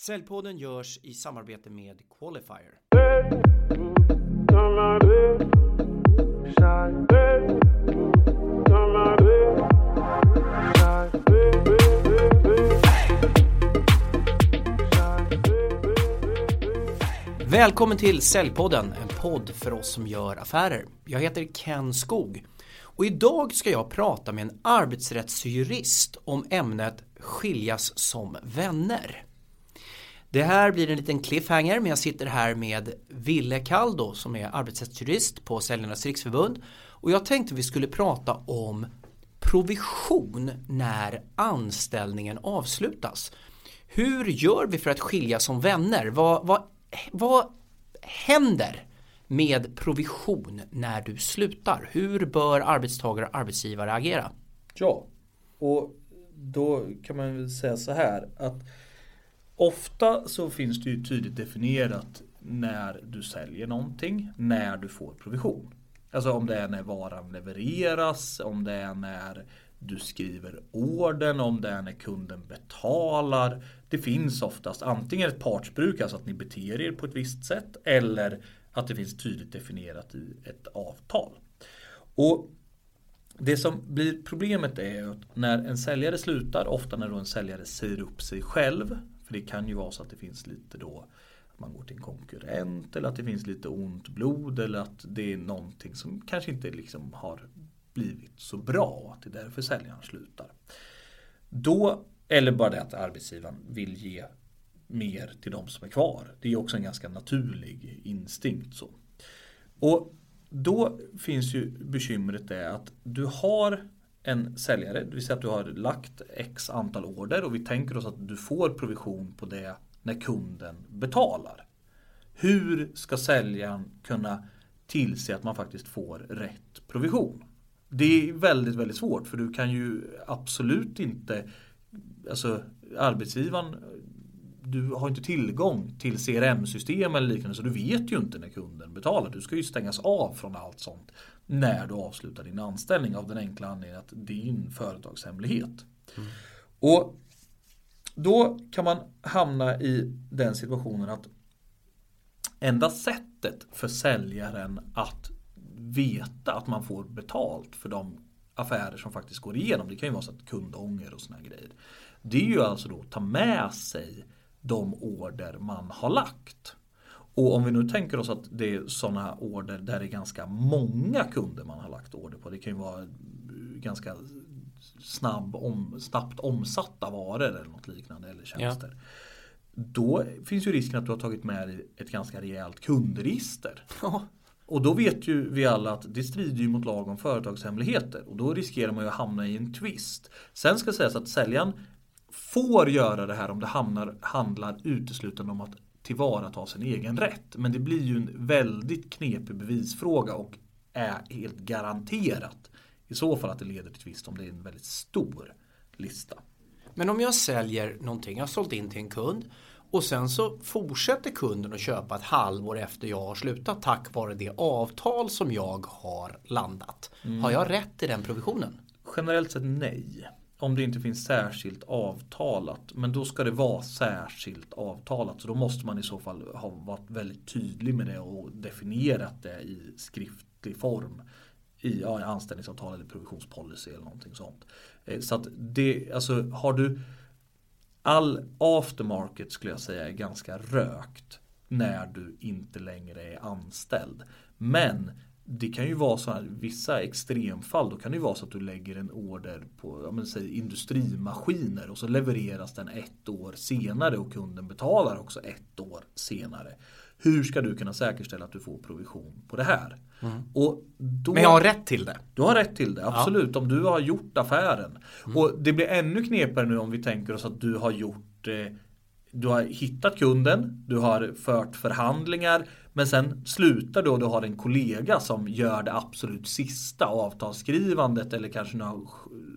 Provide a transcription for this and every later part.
Säljpodden görs i samarbete med Qualifier. Välkommen till Säljpodden, en podd för oss som gör affärer. Jag heter Ken Skog och idag ska jag prata med en arbetsrättsjurist om ämnet skiljas som vänner. Det här blir en liten cliffhanger men jag sitter här med Ville Kaldo som är arbetsrättsjurist på Säljarnas Riksförbund och jag tänkte vi skulle prata om provision när anställningen avslutas. Hur gör vi för att skilja som vänner? Vad, vad, vad händer med provision när du slutar? Hur bör arbetstagare och arbetsgivare agera? Ja, och då kan man väl säga så här att ofta så finns det ju tydligt definierat när du säljer någonting, när du får provision. Alltså om det är när varan levereras, om det är när du skriver orden, om det är när kunden betalar. Det finns oftast antingen ett partsbruk, alltså att ni beter er på ett visst sätt, eller att det finns tydligt definierat i ett avtal. Och det som blir problemet är att när en säljare slutar, ofta när då en säljare säger upp sig själv, för det kan ju vara så att det finns lite då att man går till en konkurrent eller att det finns lite ont blod eller att det är någonting som kanske inte liksom har blivit så bra och att det är därför säljaren slutar. Då, eller bara det att arbetsgivaren vill ge mer till de som är kvar. Det är också en ganska naturlig instinkt. så. Och då finns ju bekymret det att du har en säljare, det vill säga att du har lagt x antal order och vi tänker oss att du får provision på det när kunden betalar. Hur ska säljaren kunna tillse att man faktiskt får rätt provision? Det är väldigt, väldigt svårt för du kan ju absolut inte, alltså arbetsgivaren du har inte tillgång till CRM-system eller liknande så du vet ju inte när kunden betalar. Du ska ju stängas av från allt sånt när du avslutar din anställning av den enkla anledningen att det är din företagshemlighet. Mm. Och då kan man hamna i den situationen att enda sättet för säljaren att veta att man får betalt för de affärer som faktiskt går igenom. Det kan ju vara så att kundånger och såna grejer. Det är ju alltså då att ta med sig de order man har lagt. Och om vi nu tänker oss att det är sådana order där det är ganska många kunder man har lagt order på. Det kan ju vara ganska snabb om, snabbt omsatta varor eller något liknande eller tjänster. Ja. Då finns ju risken att du har tagit med ett ganska rejält kundregister. Ja. Och då vet ju vi alla att det strider ju mot lag om företagshemligheter och då riskerar man ju att hamna i en twist. Sen ska sägas att säljaren får göra det här om det hamnar, handlar uteslutande om att tillvarata sin egen rätt. Men det blir ju en väldigt knepig bevisfråga och är helt garanterat i så fall att det leder till tvist om det är en väldigt stor lista. Men om jag säljer någonting, jag har sålt in till en kund och sen så fortsätter kunden att köpa ett halvår efter jag har slutat tack vare det avtal som jag har landat. Mm. Har jag rätt till den provisionen? Generellt sett nej. Om det inte finns särskilt avtalat. Men då ska det vara särskilt avtalat. Så då måste man i så fall ha varit väldigt tydlig med det och definierat det i skriftlig form. I ja, anställningsavtal eller provisionspolicy eller någonting sånt. Eh, så att det, alltså har du all aftermarket skulle jag säga är ganska rökt när du inte längre är anställd. Men det kan ju vara så här, vissa extremfall, då kan det ju vara så att du lägger en order på ja, men, säg, industrimaskiner och så levereras den ett år senare och kunden betalar också ett år senare. Hur ska du kunna säkerställa att du får provision på det här? Mm. Och då, Men jag har rätt till det? Du har rätt till det, absolut. Ja. Om du har gjort affären. Mm. Och det blir ännu knepigare nu om vi tänker oss att du har gjort eh, du har hittat kunden, du har fört förhandlingar men sen slutar du och du har en kollega som gör det absolut sista avtalsskrivandet eller kanske några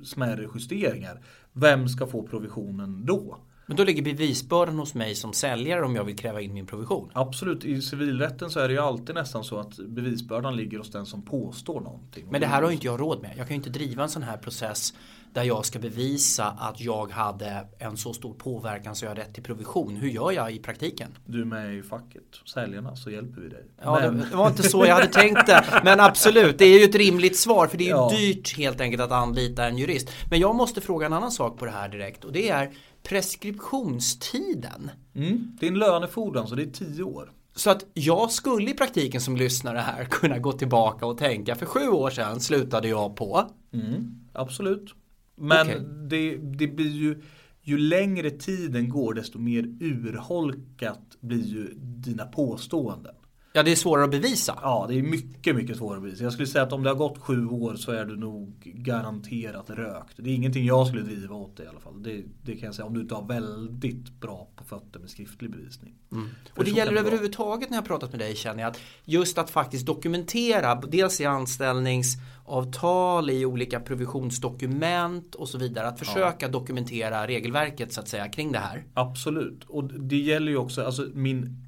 smärre justeringar. Vem ska få provisionen då? Men då ligger bevisbördan hos mig som säljare om jag vill kräva in min provision? Absolut, i civilrätten så är det ju alltid nästan så att bevisbördan ligger hos den som påstår någonting. Men det här har ju inte jag råd med. Jag kan ju inte driva en sån här process där jag ska bevisa att jag hade en så stor påverkan så jag har rätt till provision. Hur gör jag i praktiken? Du är med i facket, säljarna, så hjälper vi dig. Ja, men... det var inte så jag hade tänkt det. Men absolut, det är ju ett rimligt svar för det är ju Ja. dyrt helt enkelt att anlita en jurist. Men jag måste fråga en annan sak på det här direkt och det är preskriptionstiden. Mm, det är en lönefordran så det är tio år. Så att jag skulle i praktiken som lyssnare här kunna gå tillbaka och tänka för sju år sedan slutade jag på. Mm, absolut. Men Okej. det, det blir ju ju längre tiden går desto mer urholkat blir ju dina påståenden. Ja, det är svårare att bevisa. Ja, det är mycket, mycket svårare att bevisa. Jag skulle säga att om det har gått sju år så är du nog garanterat rökt. Det är ingenting jag skulle driva åt dig i alla fall. Det, det kan jag säga om du inte har väldigt bra på fötter med skriftlig bevisning. Mm. Och det gäller överhuvudtaget när jag pratat med dig känner jag att just att faktiskt dokumentera dels i anställningsavtal, i olika provisionsdokument och så vidare. Att försöka dokumentera regelverket så att säga kring det här. Absolut. Och det gäller ju också, alltså min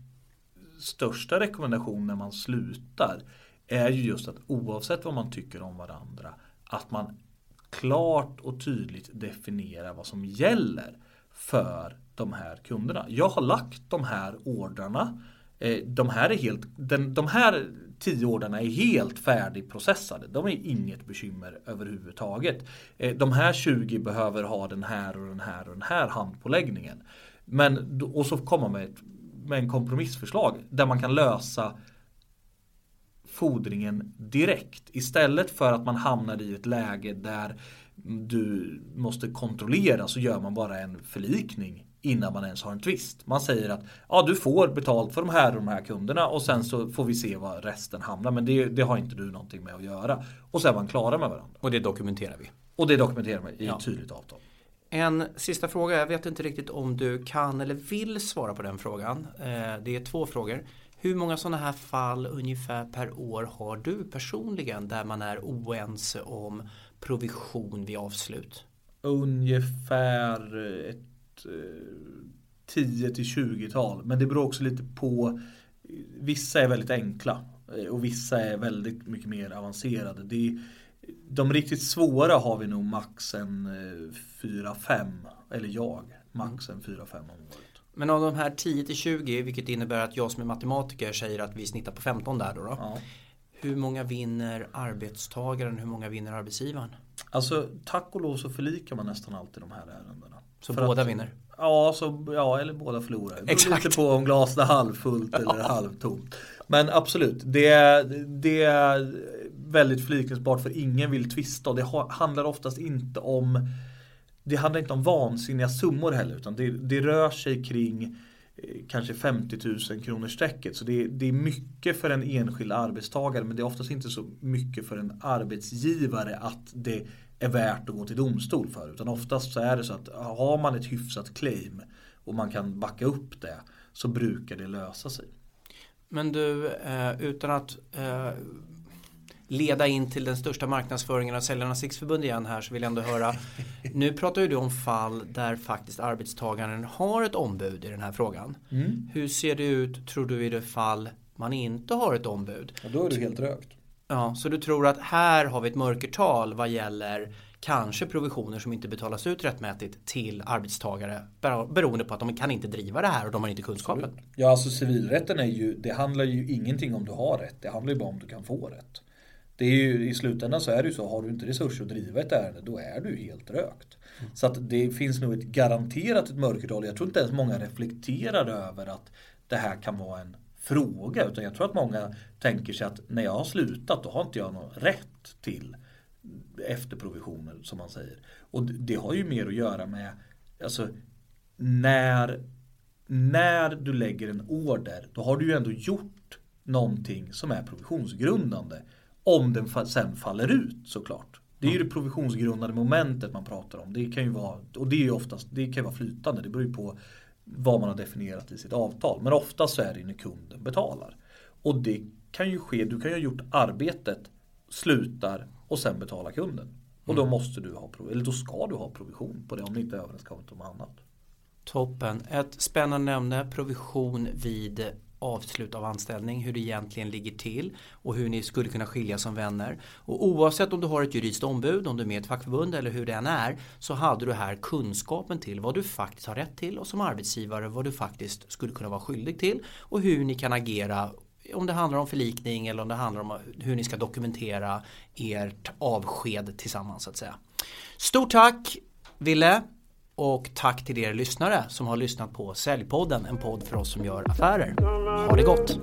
största rekommendation när man slutar är ju just att oavsett vad man tycker om varandra att man klart och tydligt definierar vad som gäller för de här kunderna. Jag har lagt de här ordrarna. Eh, de här är helt, den, de här tio ordrarna är helt färdigprocessade. De är inget bekymmer överhuvudtaget. Eh, de här 20 behöver ha den här och den här och den här handpåläggningen. Men, och så kommer man med, ett, med en kompromissförslag där man kan lösa fordringen direkt istället för att man hamnar i ett läge där du måste kontrollera så gör man bara en förlikning innan man ens har en tvist. Man säger att ja, du får betalt för de här och de här kunderna och sen så får vi se var resten hamnar. Men det, det har inte du någonting med att göra. Och så är man klara med varandra. Och det dokumenterar vi. Och det dokumenterar man i Ja. ett tydligt avtal. En sista fråga, jag vet inte riktigt om du kan eller vill svara på den frågan. Eh, det är två frågor. Hur många sådana här fall ungefär per år har du personligen där man är oense om provision vid avslut? Ungefär ett eh, 10 till 20-tal. Men det beror också lite på. Vissa är väldigt enkla eh, och vissa är väldigt mycket mer avancerade. Det är, de riktigt svåra har vi nog max en eh, 4-5. Eller jag, max en 4-5 om året. Men av de här 10 till 20, vilket innebär att jag som är matematiker säger att vi snittar på 15 där då. då. Ja. Hur många vinner arbetstagaren, hur många vinner arbetsgivaren? Alltså tack och lov så förlikar man nästan alltid de här ärendena. Så För båda att- vinner? Ja, så, ja, eller båda förlorar. Det beror Exakt. lite på om glaset är halvfullt eller halvtomt. Men absolut, det det är väldigt förlikningsbart för ingen vill tvista och det handlar oftast inte om det handlar inte om vansinniga summor heller utan det, det rör sig kring eh, kanske 50 000 kronor strecket. Så det, det är mycket för en enskild arbetstagare men det är oftast inte så mycket för en arbetsgivare att det är värt att gå till domstol för. Utan oftast så är det så att har man ett hyfsat claim och man kan backa upp det så brukar det lösa sig. Men du, eh, utan att eh, leda in till den största marknadsföringen av Säljarnas Riksförbund igen här så vill jag ändå höra. Nu pratar ju du om fall där faktiskt arbetstagaren har ett ombud i den här frågan. Hur ser det ut tror du i det fall man inte har ett ombud? Och då är du helt rökt. Ja, så du tror att här har vi ett mörkertal vad gäller kanske provisioner som inte betalas ut rättmätigt till arbetstagare bero- beroende på att de kan inte driva det här och de har inte kunskapen. Ja, alltså civilrätten är ju, det handlar ju ingenting om du har rätt. Det handlar ju bara om du kan få rätt. Det är ju, I slutändan så är det ju så, har du inte resurser att driva ett ärende, då är du helt rökt. Så att det finns nog ett garanterat ett mörkertal. Jag tror inte ens många reflekterar över att det här kan vara en fråga. Utan jag tror att många tänker sig att när jag har slutat, då har inte jag någon rätt till efterprovisioner som man säger. Och det- det har ju mer att göra med, alltså när när du lägger en order, då har du ju ändå gjort någonting som är provisionsgrundande. Om den sen faller ut såklart. Det är ju det provisionsgrundande momentet man pratar om. Det kan ju vara, och det är ju oftast, det kan vara flytande. Det beror ju på vad man har definierat i sitt avtal. Men oftast så är det ju när kunden betalar. Och det kan ju ske, du kan ju ha gjort arbetet, slutar och sen betala kunden. Och då måste du ha, eller då ska du ha provision på det om det inte är överenskommet om annat. Toppen. Ett spännande ämne, provision vid avslut av anställning, hur det egentligen ligger till och hur ni skulle kunna skilja som vänner. Och oavsett om du har ett juridiskt ombud, om du är med i ett fackförbund eller hur det än är så hade du här kunskapen till vad du faktiskt har rätt till och som arbetsgivare vad du faktiskt skulle kunna vara skyldig till och hur ni kan agera om det handlar om förlikning eller om det handlar om hur ni ska dokumentera ert avsked tillsammans så att säga. Stort tack Ville och tack till er lyssnare som har lyssnat på Säljpodden, en podd för oss som gör affärer. Ha det gott!